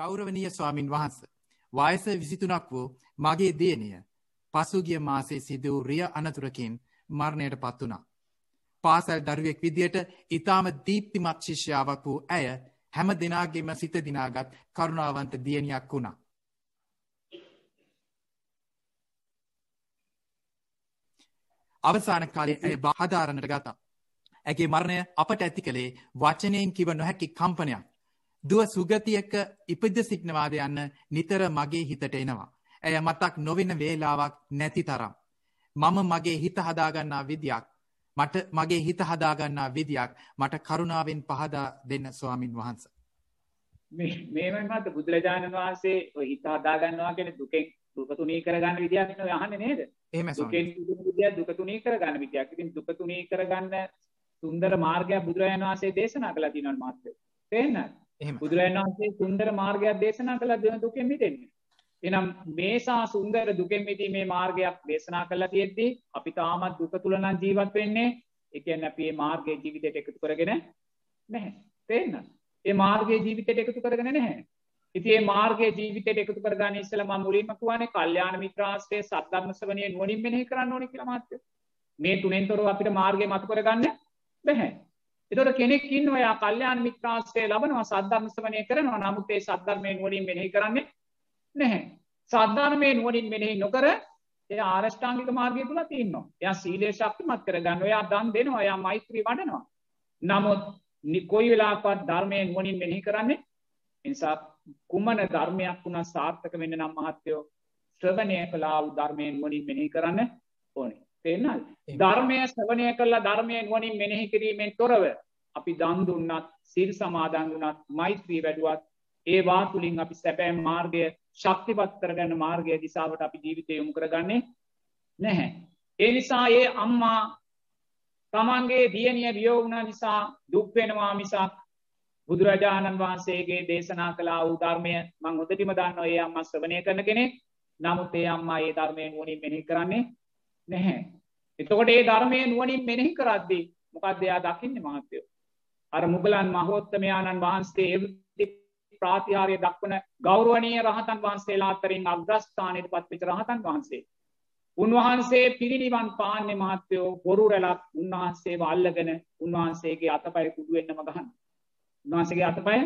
ගෞරවනීය ස්වාමින් වහන්ස. වයස විසිතුනක් වූ මගේ දේනය පසුගිය මාසේ සිදූ රිය අනතුරකින් මරණයට පත් වනා. පාසල් දරුවෙක් විදියට ඉතාම දීප්තිමත් ශිෂ්‍යාවක් වූ ඇය හැම දෙනාගේම සිත දිනාගත් කරුණාවන්ත දියණියක් වුණා. අවසාන කාලේ ඇය බාධාරණට ගතා. ඇගේ මරණය අපට ඇති කළේ වචනයෙන් කිව නොහැකි කම්පනයක්. දුව සුගතියක ඉපද සිටිනවාද යන්න නිතර මගේ හිතට එනවා. ඇය මතක් නොවෙන වේලාවක් නැති තරම්. මම මගේ හිත හදාගන්නා විදියක් මට මගේ හිත හදාගන්නා විදියක් මට කරුණාවෙන් පහදා දෙන්න ස්වාමින් වහන්ස. මේමයි මත බුදුරජාණන් වහන්සේ හිත හදාගන්නවා කියෙන දුකෙන් දුකතුනී කරගන්න විදියක් යහන්න නේද එහම දුකෙන් විදිය දුකතුනී කරගන්න විදියක් ඉතින් දුකතුනී කරගන්න සුන්දර මාර්ගයක් බුදුරජාණන් වහන්සේ දේශනා කළ තිනවන් මාත්‍ය තේන්න බුදුරජාණන් වහන්සේ සුන්දර මාර්ගයක් දේශනා කළ දෙන දුකෙන් මිදෙන්නේ. එනම් මේසා සුන්දර දුකෙන් මිදීමේ මාර්ගයක් දේශනා කළා තියෙද්දී අපි තාමත් දුක තුල නම් ජීවත් වෙන්නේ. ඒ කියන්නේ අපි මේ මාර්ගයේ ජීවිතයට එකතු කරගෙන නැහැ. තේරෙනවද? ඒ මාර්ගයේ ජීවිතයට එකතු කරගෙන නැහැ. ඉතින් මේ මාර්ගයේ ජීවිතයට එකතු කරගන්න ඉස්සෙල්ලා මම මුලින්ම කියවනේ කල්යාණ මිත්‍රාශ්‍රයේ සද්ධර්ම ශ්‍රවණයේ නුවණින් මෙනෙහි කරන්න ඕනේ කියලා මාත්‍ය. මේ තුනෙන් තොරව අපිට මාර්ගය මතු කරගන්න බැහැ. එතකොට කෙනෙක් ඉන්නවා යා කල්යාණ මිත්‍රාශ්‍රය ලබනවා සද්ධර්ම ශ්‍රවණය කරනවා නමුත් ඒ සද්ධර්මයෙන් නුවණින් මෙනෙහි කරන්නේ නැහැ. සද්ධර්මයේ නුවණින් මෙනෙහි නොකර එයා ආරෂ්ඨාංගික මාර්ගය තුල තියෙනවා. එයා සීලය ශක්තිමත් කරගන්නවා. එයා දන් දෙනවා. එයා මෛත්‍රී වඩනවා. නමුත් කොයි වෙලාවකවත් ධර්මයෙන් නුවණින් මෙනෙහි කරන්නේ නිසා කුමන ධර්මයක් වුණා සාර්ථක වෙන්න නම් මහත්යෝ ශ්‍රවණය කළා වූ ධර්මයෙන් නුවණින් මෙනෙහි කරන්න ඕනේ. තේරෙනවද? ධර්මය ශ්‍රවණය කළා ධර්මයෙන් නුවණින් මෙනෙහි කිරීමෙන් තොරව අපි දන් දුන්නත්, සීල් සමාදන් වුණත්, මෛත්‍රී වැඩුවත් ඒවා තුළින් අපි සැබෑ මාර්ගය ශක්තිපත් කරගන්න මාර්ගය දිසාවට අපි ජීවිතය යොමු කරගන්නේ නැහැ. ඒ නිසා ඒ අම්මා තමන්ගේ දියනිය වියෝගුණ නිසා දුක්වෙනවා මිසක් බුදුරජාණන් වහන්සේගේ දේශනා කලා උධර්මය මං හොදටිම දන්න ඒ අම්ම ශ්‍රවනය කරන කෙනෙක් නමුත් ඒ අම්මා ඒ ධර්මය නුවනින් මෙහි කරන්නේ නැහැ. එතකොට ඒ ධර්මය නුවනින් මෙනෙහි කරද්දී මොකක්දයා දකින්න මහත්තයෝ. අර මුගලන් මහෝත්තමයාණන් වහන්සේ ප්‍රාතිහාරය දක්වන ගෞරුවනීය රහතන් වහන්සේලා අතරින් අග්‍රස්ථානයට පත්විච රහතන් වහන්සේ. උන්වහන්සේ පිරිනිවන් පාන්‍ය මහත්තයෝ බොරු රැලක් උන්වහන්සේ අල්ලගෙන උන්වහන්සේගේ අතපය කුඩුවෙන්න්නම ගහන්. උන්වහන්සේගේ අතපය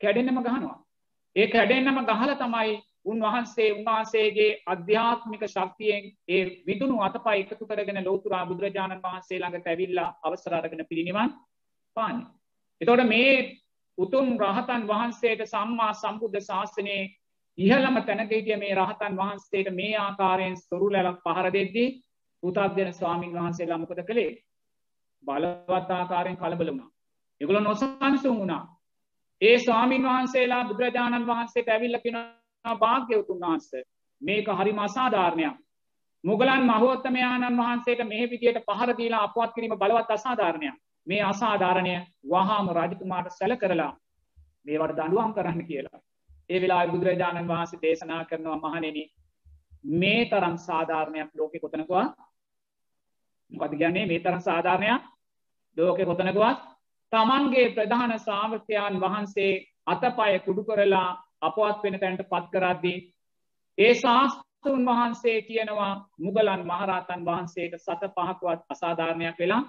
කැඩෙන්න්නම ගහනවා. ඒ කැඩෙන්න්නම ගහල තමයි උන්වහන්සේ උන්වහන්සේගේ අධ්‍යාත්මික ශක්තියෙන් ඒ විදුණු අතපා එකතු කරගෙන ලෝතුරා බුදුරජාණන් වහන්සේ ළඟට ඇවිල්ලා අවසරාරගෙන පිරිනිවන් පාන්න. එතොට මේ උතුම් රහතන් වහන්සේට සම්මා සම්බුද්ධ ශාසනයේ ඉහළම තැනකහිටිය මේ රහතන් වහන්සේට මේ ආකාරයෙන් සොරු ලැලක් පහර දෙද්දී පුතත්දෙන ස්වාමීන් වහන්සේ ළමකද කළේ බලවත් ආකාරයෙන් කලබල වුණා. එගොල නොසන්සුන් වුණා. ඒ ස්වාමීන් වහන්සේලා බුදුරජාණන් වහන්සේට ඇවිල්ල කෙනවා භාග්‍යවතුන් වහන්ස මේක හරිම අසාධාරණයක්. මුගලන් මහෝත්තමයාණන් වහන්සේට මෙහ විදියට පහරදීලා අපවත් කිරීම බලවත් අසාධාරණයක්. මේ අසාධාරණය වහාම රජතුමාට සැල කරලා මේවට දඩුවම් කරන්න කියලා. ඒ වෙලා බුදුරජාණන් වහන්සේ දේශනා කරනවා මහනෙන මේ තරම් සාධාරණයක් ලෝකෙ කොතනකවා මොකද ගැන්නේ මේ තරම් සාධාරණයක් ලෝකෙ කොතනකවත් තමන්ගේ ප්‍රධාන සාවකයන් වහන්සේ අතපය කුඩු කරලා අපවත් වෙන තැන්ට පත් කරද්දී ඒ ශාස්තෘන් වහන්සේ කියනවා මුගලන් මහරහතන් වහන්සේට සත පහකුවත් අසාධාරණයක් වෙලා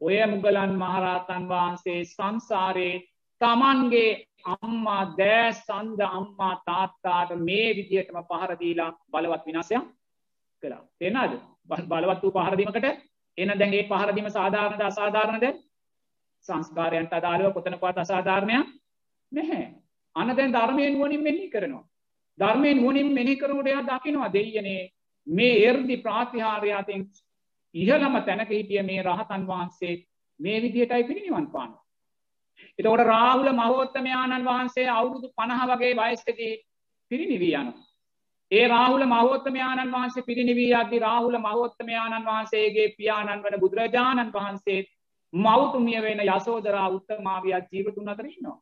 ඔය මුගලන් මහරහතන් වහන්සේ සංසාරයේ තමන්ගේ අම්මා දෑ සන්ද අම්මා තාත්තාට මේ විදිහටම පහරදීලා බලවත් විනාසයක් කලා තෙනද බලවත් වූ පහරදීමකට එන දැන්ගේ පහරදීම සාධාරණද අසාධාරණද? සංස්කාරයන්ට අදාළව කොතනපත් අසාධාරණයක් නැහැ. අන දැන් ධර්මය නුවනින් මෙහි කරනවා ධර්මය නුවනින් මෙහි කරනට එයා දකිනවා දෙයනේ මේ එර්දි ප්‍රාතිහාරයාතින් ඉහළම තැනක හිටිය මේ රහතන් වහන්සේ මේ විදිහටයි පිරිනිවන් පාන. එතකොට රාහුල මහෝත්තමයාණන් වහන්සේ අවුරුදු පණහ වගේ වයස්කදී පිරිනිවී යනු. ඒ රාහුල මහෝත්තමයාණන් වහන්සේ පිරිනිවී අද්දි රාහුල මහෝත්තමයාණන් වහන්සේගේ පියාණන් වන බුදුරජාණන් වහන්සේ මෞතුමිය වෙන යසෝදරා උත්තමාවියක් ජීවතුන් අතරන්නවා.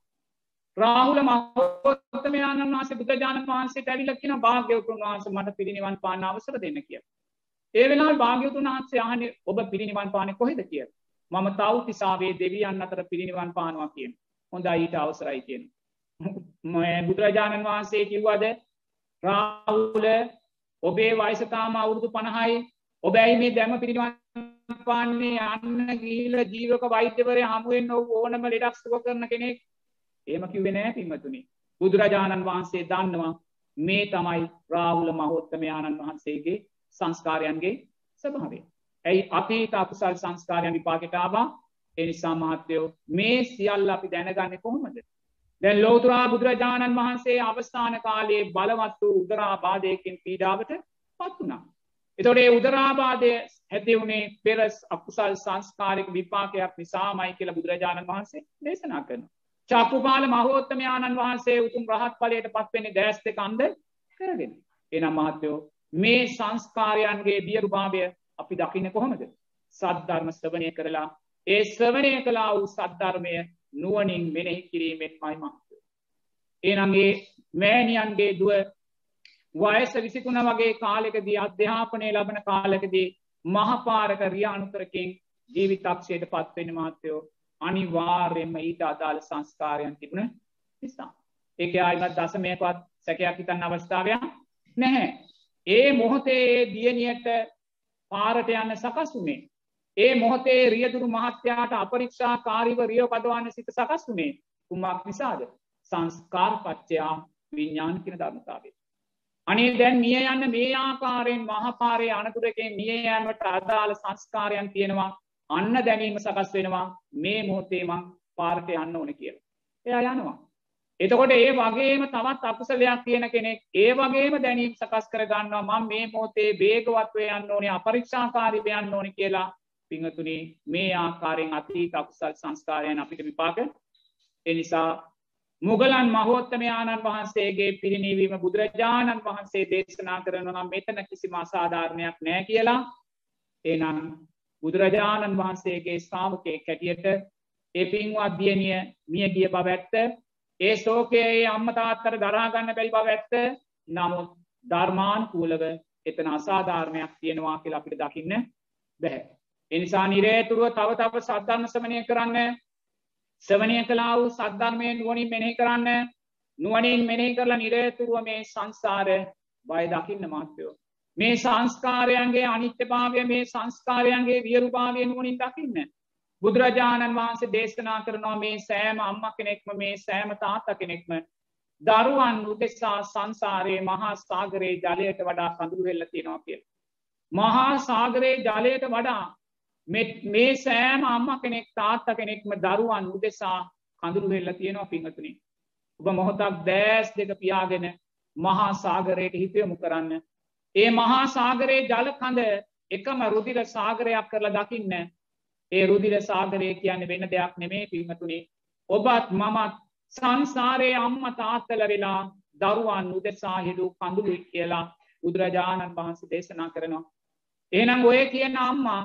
රාහුල මහෝත්තමයාණන් වහන්සේ බුදුරජාණන් වහන්සේ ඇවිලක්කින භාග්‍යවතුන් වහන්ස මට පිරිනිවන් පාන්න අවසර දෙන්න කිය. ඒ වෙලා භාග්‍යතුන් වහන්සේ අහන්නේ ඔබ පිරිනිවන් පානේ කොහෙද කියලා. මම තව්තිසාවේ දෙවියන් අතර පිරිනිවන් පානවා කියන. හොඳයි ඊට අවසරයි කියන. බුදුරජාණන් වහන්සේ කිව්වද රාහුල ඔබේ වයසතාම අවුරුදු පණහයි ඔබැයි මේ දැම පිරිනිවන් පාන්නේ අන්න ගීල ජීවක වෛද්‍යවරය හමුවෙන් ඔව් ඕනම ලෙඩක් සුව කරන කෙනෙක් ඒම කිව්වේ නෑ පින්වතුනි බුදුරජාණන් වහන්සේ දන්නවා මේ තමයි රාහුල මහෝත්තමයාණන් වහන්සේගේ සංස්කාරයන්ගේ ස්වභාවය. ඇයි අතීත අකුසල් සංස්කාරයන් විපාකෙට ආවා එනිසා මහත්තයෝ මේ සියල්ල අපි දැනගන්න කොහොමද. දැන් ලෝතුරා බුදුරජාණන් වහන්සේ අවස්ථාන කාලයේ බලවත් වූ උදරාබාධයකින් පීඩාවට පත් වුණා. එතොටේ උදරාබාධය ඇතිවුණේ පෙරස් අකුසල් සංස්කාරක විපාකයක් නිසාමයි කියලා බුදුරජාණන් වහන්සේ දේශනා කරන. චක්කුපාල මහෝත්තමයාණන් වහන්සේ උතුම් රහත් පලයට පත්වෙන්නේ දෑස් දෙක අන්ද කරගෙන. එනම් මහත්තයෝ මේ සංස්කාරයන්ගේ බියරුභාවය අපි දකින්න කොහොමද. සද්ධර්ම ස්ථවනය කරලා ඒ ස්වනය කලා වූ සද්ධර්මය නුවනින් මෙනෙහි කිරීමෙන් මයි මහත්ය. ඒනගේ මෑණියන්ගේ දුව වයස විසිකුණ වගේ කාලෙකදී අධ්‍යාපනය ලබන කාලකදී මහපාරක රියානුතරකින් ජීවිතක්ෂයට පත්වෙන මාත්‍යයෝ අනිවාර්යෙන්ම ඊට අදාළ සංස්කාරයන් තිබුණ නිසා. ඒක අයිමත් දසමයකවත් සැකයක් හිතන්න අවස්ථාවයක් නැහැ. ඒ මොහොතේ දියනියට පාරට යන්න සකස් වුණේ ඒ මොහොතේ රියදුරු මහත්‍යයාට අපරික්ෂා කාරිව රියෝ පදවන්න සිත සකස් වුණේ කුමක් නිසාද සංස්කාර පච්චයා විඤ්ඥාන කියන ධර්මතාවේ. අනේ දැන් මිය යන්න මේ ආකාරයෙන් මහපාරය අනතුරකෙන් මිය යෑමට අදාළ සංස්කාරයන් තියෙනවා අන්න දැනීම සකස් වෙනවා මේ මොහොතේමං පාර්ට යන්න ඕන කියල. එයා යනවා. එතකොට ඒ වගේම තවත් අපසලයක් තියෙන කෙනෙක් ඒ වගේම දැනීම් සකස් කර ගන්නවා මං මේ මෝතේ බේගවත්ව යන්න ඕනේ අපරික්ෂාකාරිබයන්න ඕනි කියලා පිංහතුනේ මේ ආකාරයෙන් අතීත අකුසල් සංස්කාරයන් අපිට විපාක එනිසා මුගලන් මහෝත්තමයාණන් වහන්සේගේ පිරිනිවීම බුදුරජාණන් වහන්සේ දේශනා කරනවා මෙතන කිසිම අසාධාරණයක් නෑ කියලා එනම් බුදුරජාණන් වහන්සේගේ ස්ථාමකය කැටියට ඒ පින්වත් දියනිය මිය ගිය බව ඇත්ත. ඒ සෝකයේ අම්මතාත්තර දරාගන්න බැල් බව ඇත්ත. නමුත් ධර්මාන් කූලව එතන අසාධාරණයක් තියෙනවා කියලා අපිට දකින්න බැහැ. එනිසා නිරේතුරුව තව තව සද්ධර්ම සමනය කරන්න සවනය කලා වූ සද්ධර්මය නුවනින් මෙනෙහි කරන්න නුවනින් මෙනෙහි කරලා නිරේතුරුව මේ සංසාර බය දකින්න මාත්‍යයෝ. මේ සංස්කාරයන්ගේ අනිත්‍ය භාවය මේ සංස්කාරයන්ගේ වියරුභාවය නුවනින් දකින්න. බුදුරජාණන් වහන්සේ දේශනා කරනවා මේ සෑම අම්ම කෙනෙක්ම මේ සෑම තාත්ත කෙනෙක්ම දරුවන් උදෙසා සංසාරයේ මහා සාගරයේ ජලයට වඩා කඳුරු වෙල්ල තියෙනවා කිය. මහා සාගරයේ ජලයට වඩා මේ සෑම අම්ම කෙනෙක් තාත්ත කෙනෙක්ම දරුවන් උදෙසා කඳුරු වෙල්ල තියෙනවා පිංහතුනි. ඔබ මොහොතක් දෑස් දෙක පියාගෙන මහා සාගරයට හිතයොමු කරන්න. ඒ මහා සාගරයේ ජල කඳ එකම රුදිර සාගරයක් කරලා දකින්න ඒ රුදිර සාගරය කියන්න වෙන දෙයක් නෙමේ පිංහතුනි. ඔබත් මමත් සංසාරයේ අම්ම තාත්තල වෙලා දරුවන් උදෙසා හිඩු කඳුලු කියලා බුදුරජාණන් වහන්සේ දේශනා කරනවා. එනම් ඔය කියන අම්මා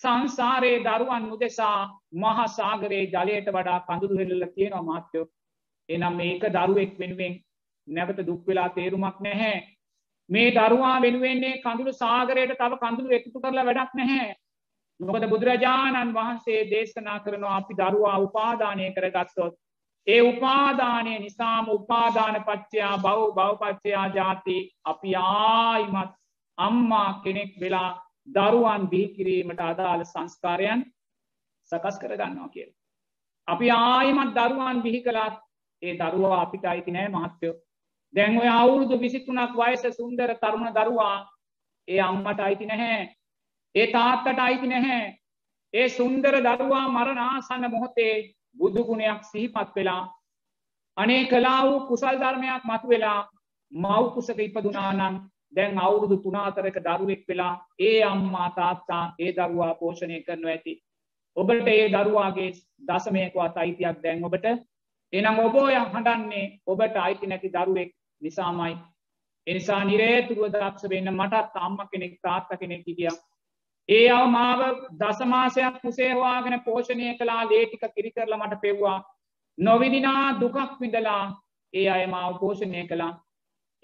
සංසාරයේ දරුවන් උදෙසා මහසාගරයේ ජලයට වඩා කඳුරු හෙල්ල තියෙනවා මාත්‍යයෝ එනම් මේක දරුවෙක් වෙනුවෙන් නැවත දුක්වෙලා තේරුමක් නැහැ මේ දරුවා වෙනුවෙන්නේ කඳුළු සාගරයට තව කඳුළු එකතු කරලා වැඩක් නැහැ මොකද බුදුරජාණන් වහන්සේ දේශනා කරනවා අපි දරුවා උපාදානය කර ගත්තොත් ඒ උපාදානය නිසාම උපාදාන පච්චයා බව බවපච්චයා ජාති අපි ආයිමත් අම්මා කෙනෙක් වෙලා දරුවන් බිහිකිරීමට අදාළ සංස්කාරයන් සකස් කරගන්නවා කියල. අපි ආයමත් දරුවන් බිහි කලාත් ඒ දරුවා අපිට අයිති නෑ මහත්තයෝ දැන් ඔය අවුරුදු විසිතුනක් වයස සුන්දර තරුණ දරුවා ඒ අම්මට අයිති නැහැ. ඒ තාත්තට අයිති නැහැ. ඒ සුන්දර දරුවා මරණාසන්න මොහොතේ බුදුගුණයක් සිහිපත් වෙලා අනේ කලා වූ කුසල් ධර්මයක් මතු වෙලා මව්කුසක ඉපදුනානම් දැන් අවුරුදු තුනාතරක දරුවෙක් වෙලා ඒ අම්මා තාත්තා ඒ දරුවා පෝෂණය කරනු ඇති. ඔබට ඒ දරුවාගේ දසමයකවත් අයිතියක් දැන් ඔබට? එනම් ඔබෝය හඬන්නේ ඔබට අයිති නැති දරුවෙක් නිසාමයි. එනිසා නිරේතුරුව දක්ෂ වෙන්න මටත් අම්ම කෙනෙක් තාත්ත කෙනෙක් හිටිය. ඒ අව මාව දසමාසයක් කුසේවාගෙන පෝෂණය කලා ලේටික කිරි කරලා මට පෙව්වා. නොවිදිනා දුකක් විඳලා ඒ අය මාව පෝෂණය කලා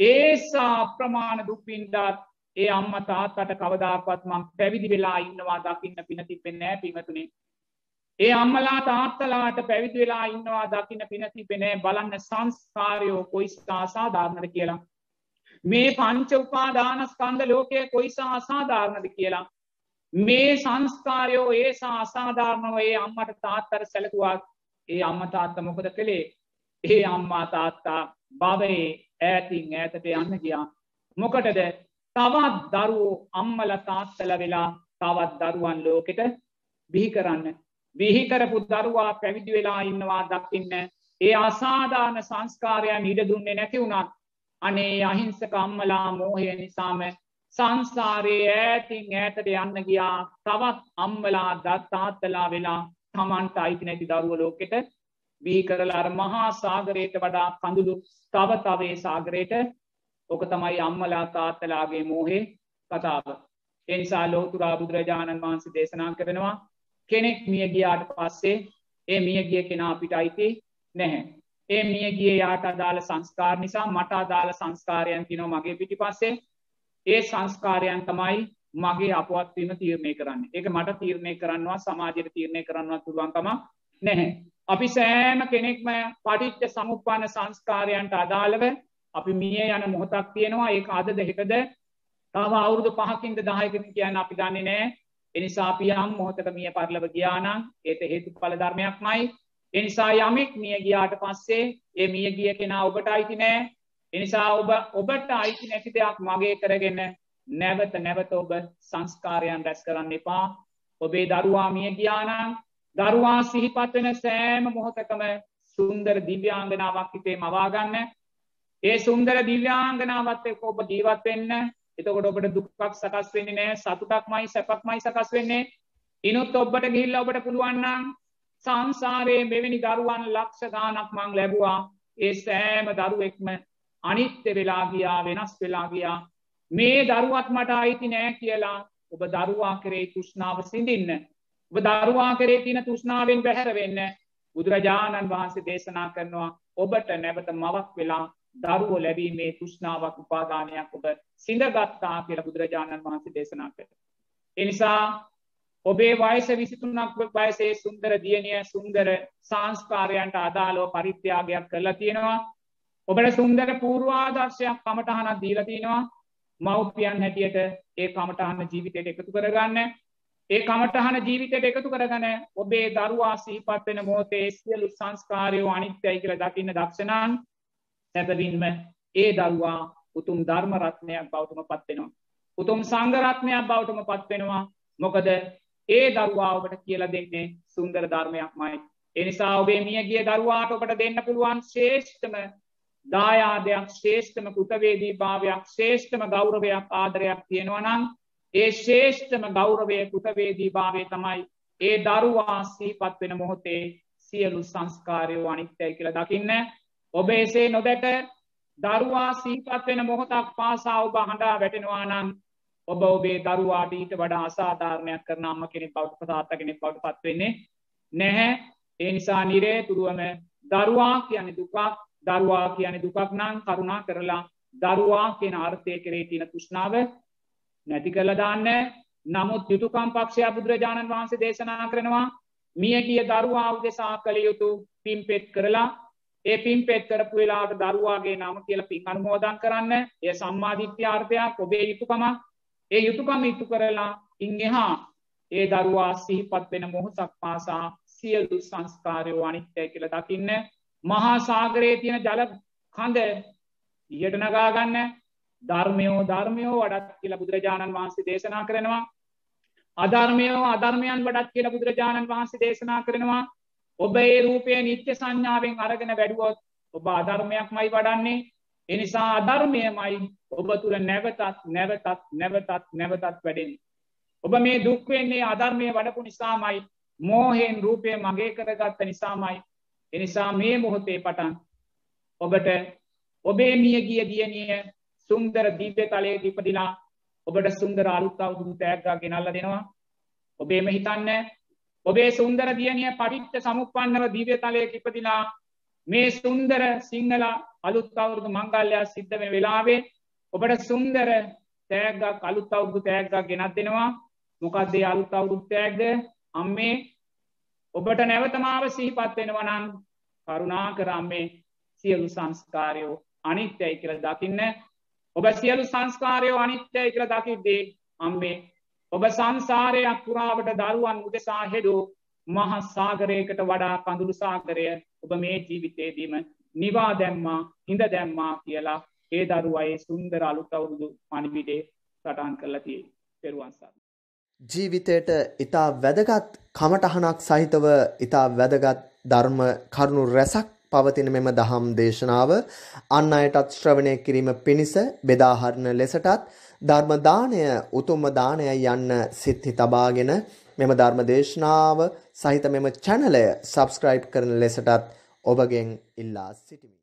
ඒසා අප්‍රමාණ දුක්වින්ඩත් ඒ අම්ම තාත්තට කවදාපත් මං පැවිදි වෙලා ඉන්නවා දකින්න පිනති පෙන්නෑ පිමතුනේ ඒ අම්මලා තාත්තලාට පැවිදි වෙලා ඉන්නවා දකින්න පින තිබෙන බලන්න සංස්කාරයෝ කොයිස්සා අසාධාරණද කියලා. මේ පංච උපාදානස්කන්ධ ලෝකය කොයිසා අසාධාරණද කියලා. මේ සංස්කාරයෝ ඒසා අසාධාරණව ඒ අම්මට තාත්තර සැලකුවා ඒ අම්ම තාත්ත මොකද කළේ ඒ අම්මා තාත්තා භවයේ ඈතින් ඈතට යන්න ගියා. මොකටද තවත් දරුවෝ අම්මල තාත්තල වෙලා තවත් දරුවන් ලෝකෙට බිහි කරන්න විහිකරපු දරුවා පැවිදි වෙලා ඉන්නවා දකින්න. ඒ අසාධාන සංස්කාරයන් ඉඩ දුන්නේ නැති වුණත් අනේ අහිංසක අම්මලා මෝහය නිසාම සංසාරයේ ඈතින් ඈතට යන්න ගියා. තවත් අම්මලා දත්තාත්තලා වෙලා තමන්ට අයිති නැති දරුව ලෝකෙට බිහි කරලා අර මහා සාගරයට වඩා කඳුළු තව තවේ සාගරයට. ඕක තමයි අම්මලා තාත්තලාගේ මෝහේ කතාව. ඒ නිසා ලෝතුරා බුදුරජාණන් වහන්සේ දේශනා කරනවා කෙනෙක් මිය ගියාට පස්සේ ඒ මියගිය කෙනා අපිට අයිති නැහැ. ඒ මියගිය යාට අදාළ සංස්කාර නිසා මට අදාළ සංස්කාරයන් තිනෝ මගේ පිටි පස්සේ ඒ සංස්කාරයන් තමයි මගේ අපවත්වීම තීරණය කරන්න. ඒක මට තීරණය කරන්නවා සමාජයට තීරණය කරන්නවා පුළුවන්කම නැහැ. අපි සෑම කෙනෙක්ම පටිච්ච සමුප්පාන සංස්කාරයන්ට අදාළව අපි මිය යන මොහොතක් තියෙනවා. ඒ අද දෙහිකද තම අවුරුදු පහකින්ද දායකමින් කියන්න අපි දන්නේ නෑ එනිසා අපි යම් මොහොතක මිය පරලව ගියානම් ඒත හේතුඵල ධර්මයක්මයි. එනිසා යමෙක් මිය ගියාට පස්සේ ඒ මිය ගිය කෙනා ඔබට අයිති නෑ. එනිසා ඔබ ඔබට අයිති නැති දෙයක් මගේ කරගෙන නැවත නැවත ඔබ සංස්කාරයන් රැස් කරන්න එපා. ඔබේ දරුවා මිය ගියානම් දරුවා සිහිපත් වෙන සෑම මොහොතකම සුන්දර දිව්‍යාංගනාවක් හිතේ මවාගන්න. ඒ සුන්දර දිව්‍යාංගනාවත් එක්ක ඔබ ජීවත් වෙන්න එතකොට ඔබට දුක්ක් සකස් වෙන්නේ නෑ සතුටක්මයි සැපක්මයි සකස් වෙන්නේ. ඉනුත් ඔබට ගිහිල්ල ඔබට පුළුවන්නම් සංසාරයේ මෙවැනි දරුවන් ලක්ෂ ගානක් මං ලැබවා. ඒ සෑම දරුවෙක්ම අනිත්‍ය වෙලා ගියා වෙනස් වෙලා ගියා. මේ දරුවත් මට අයිති නෑ කියලා ඔබ දරුවා කරේ තුෂ්නාව සිඳින්න. ඔබ දරුවා කරේ තින තුෂ්නාවෙන් බැහැර වෙන්න බුදුරජාණන් වහන්සේ දේශනා කරනවා ඔබට නැවත මවක් වෙලා දරුවෝ ලැබීමේ තුෂ්නාවක් උපාදානයක් ඔබ සිඳගත්තා කියලා බුදුරජාණන් වහන්සේ දේශනා කර. එනිසා ඔබේ වයස විසිතුනක් වයසේ සුන්දර දියණිය සුන්දර සංස්කාරයන්ට අදාළව පරිත්‍යාගයක් කරලා තියෙනවා. ඔබට සුන්දර පූර්වාදර්ශයක් කමටහනක් දීලා තියෙනවා. මව්පියන් හැටියට ඒ කමටහන ජීවිතයට එකතු කරගන්න. ඒ කමටහන ජීවිතයට එකතු කරගන ඔබේ දරුවා සිහිපත් වෙන මොහොතේ සියලු සංස්කාරයෝ අනිත්‍යයි කියලා දකින්න දක්ෂණන් සැපවින්ම ඒ දරුවා උතුම් ධර්මරත්නයක් බෞටම පත්වෙනවා. උතුම් සංගරත්නයක් බෞටම පත්වෙනවා මොකද ඒ දරුවා ඔබට කියලා දෙන්නේ සුන්දර ධර්මයක් මයි. එනිසා ඔබේ මිය ගිය දරුවාට ඔබට දෙන්න පුළුවන් ශේෂ්ඨම දායාදයක් ශේෂ්ඨම කෘතවේදී භාවයක් ශේෂ්ඨම ගෞරවයක් ආදරයක් තියෙනවනම් ඒ ශේෂ්ඨම ගෞරවය කෘතවේදී භාවය තමයි ඒ දරුවා සීපත් වෙන මොහොතේ සියලු සංස්කාරයෝ අනිත්‍යයි කියලා දකින්න ඔබ එසේ නොදැට දරුවා සීපත් වෙන මොහොතක් පාසා ඔබ හඬා වැටෙනවා නම් ඔබ ඔබේ දරුවාට ඊට වඩා අසාධාරණයක් කරන අම්ම කෙනෙක් බවට පතාත්ත කෙනෙක් බවට පත්වෙන්නේ නැහැ. ඒ නිසා නිරේ තුරුවම දරුවා කියන දුකක් දරුවා කියන දුකක් නම් කරුණා කරලා දරුවා කියන අර්ථය කරේ තියෙන තෘෂ්ණාව නැති කරලා දාන්න. නමුත් යුතුයකම් පක්ෂය බුදුරජාණන් වහන්සේ දේශනා කරනවා මිය ගිය දරුවා උදෙසා කළ යුතු පින්පෙත් කරලා ඒ පින් පෙත් කරපු වෙලාට දරුවාගේ නම කියලා පින් අනුමෝදන් කරන්න එය සම්මාධිත්‍යාර්ථයක් ඔබේ යුතුකමක්. ඒ යුතුකම ඉටු කරලා ඉන් එහා ඒ දරුවා සිහිපත් වෙන මොහොතක් පාසා සියලු සංස්කාරයෝ අනිත්‍යය කියලා දකින්න. මහා සාගරයේ තියෙන ජල කඳ ඉහට නගාගන්න ධර්මයෝ ධර්මයෝ වඩත් කියලා බුදුරජාණන් වහන්සේ දේශනා කරනවා. අධර්මයෝ අධර්මයන් වඩත් කියලා බුදුරජාණන් වහන්සේ දේශනා කරනවා. ඔබ ඒ රූපය නිත්‍ය සංඥාවෙන් අරගෙන වැඩුවොත් ඔබ අධර්මයක් මයි වඩන්නේ එනිසා අධර්මයමයි ඔබ තුළ නැවතත් නැවතත් නැවතත් නැවතත් වැඩෙන. ඔබ මේ දුක්වෙන්නේ අධර්මය වඩපු නිසාමයි. මෝහෙන් රූපය මගේ කරගත්ත නිසාමයි. එනිසා මේ මොහොතේ පටන් ඔබට ඔබේ මිය ගිය දියනිය සුන්දර දිව්‍ය තලයේ ඉපදිලා ඔබට සුන්දර අලුත් අවුරුදු තෑග්ගා ගෙනල්ලා දෙනවා. ඔබේම හිතන්න ඔබේ සුන්දර දියණිය පටිච්ච සමුප්පන්නව දිව්‍ය තලයක ඉපදිලා මේ සුන්දර සිංහල අලුත් අවුරුදු මංගල්‍යයක් සිද්ධ වෙන වෙලාවේ ඔබට සුන්දර තෑග්ගක් අලුත් අවුරුදු තෑග්ගක් ගෙනත් දෙනවා. මොකක්ද ඒ අලුත් අවුරුදු තෑග්ග? අම්මේ ඔබට නැවතමාව සිහිපත් වෙනවා නම් කරුණාකර අම්මේ සියලු සංස්කාරයෝ අනිත්‍යයි කියලා දකින්න. ඔබ සියලු සංස්කාරයෝ අනිත්‍යයි කියලා දකිද්දී අම්මේ ඔබ සංසාරයක් පුරාවට දරුවන් උදෙසා හෙඩු මහා සාගරයකට වඩා කඳුළු සාගරය ඔබ මේ ජීවිතේදීම නිවා දැම්මා හිඳ දැම්මා කියලා ඒ දරුවයේ සුන්දර අලුත් අවුරුදු පණිවිඩේ සටහන් කරලා තියෙන්නේ. පෙරුවන් සරණයි. ජීවිතයට ඊටා වැදගත් කමටහනක් සහිතව ඊටා වැදගත් ධර්ම කරුණු රැසක් පවතින මෙම දහම් දේශනාව අන් අයටත් ශ්‍රවණය කිරීම පිණිස බෙදා හරින ලෙසටත් ධර්ම දාණය උතුම්ම දාණයයි යන්න සිත්හි තබාගෙන මෙම ධර්ම දේශනාව සහිත මෙම channelය subscribe කරන ලෙසටත් ඔබගෙන් ඉල්ලා සිටිමි.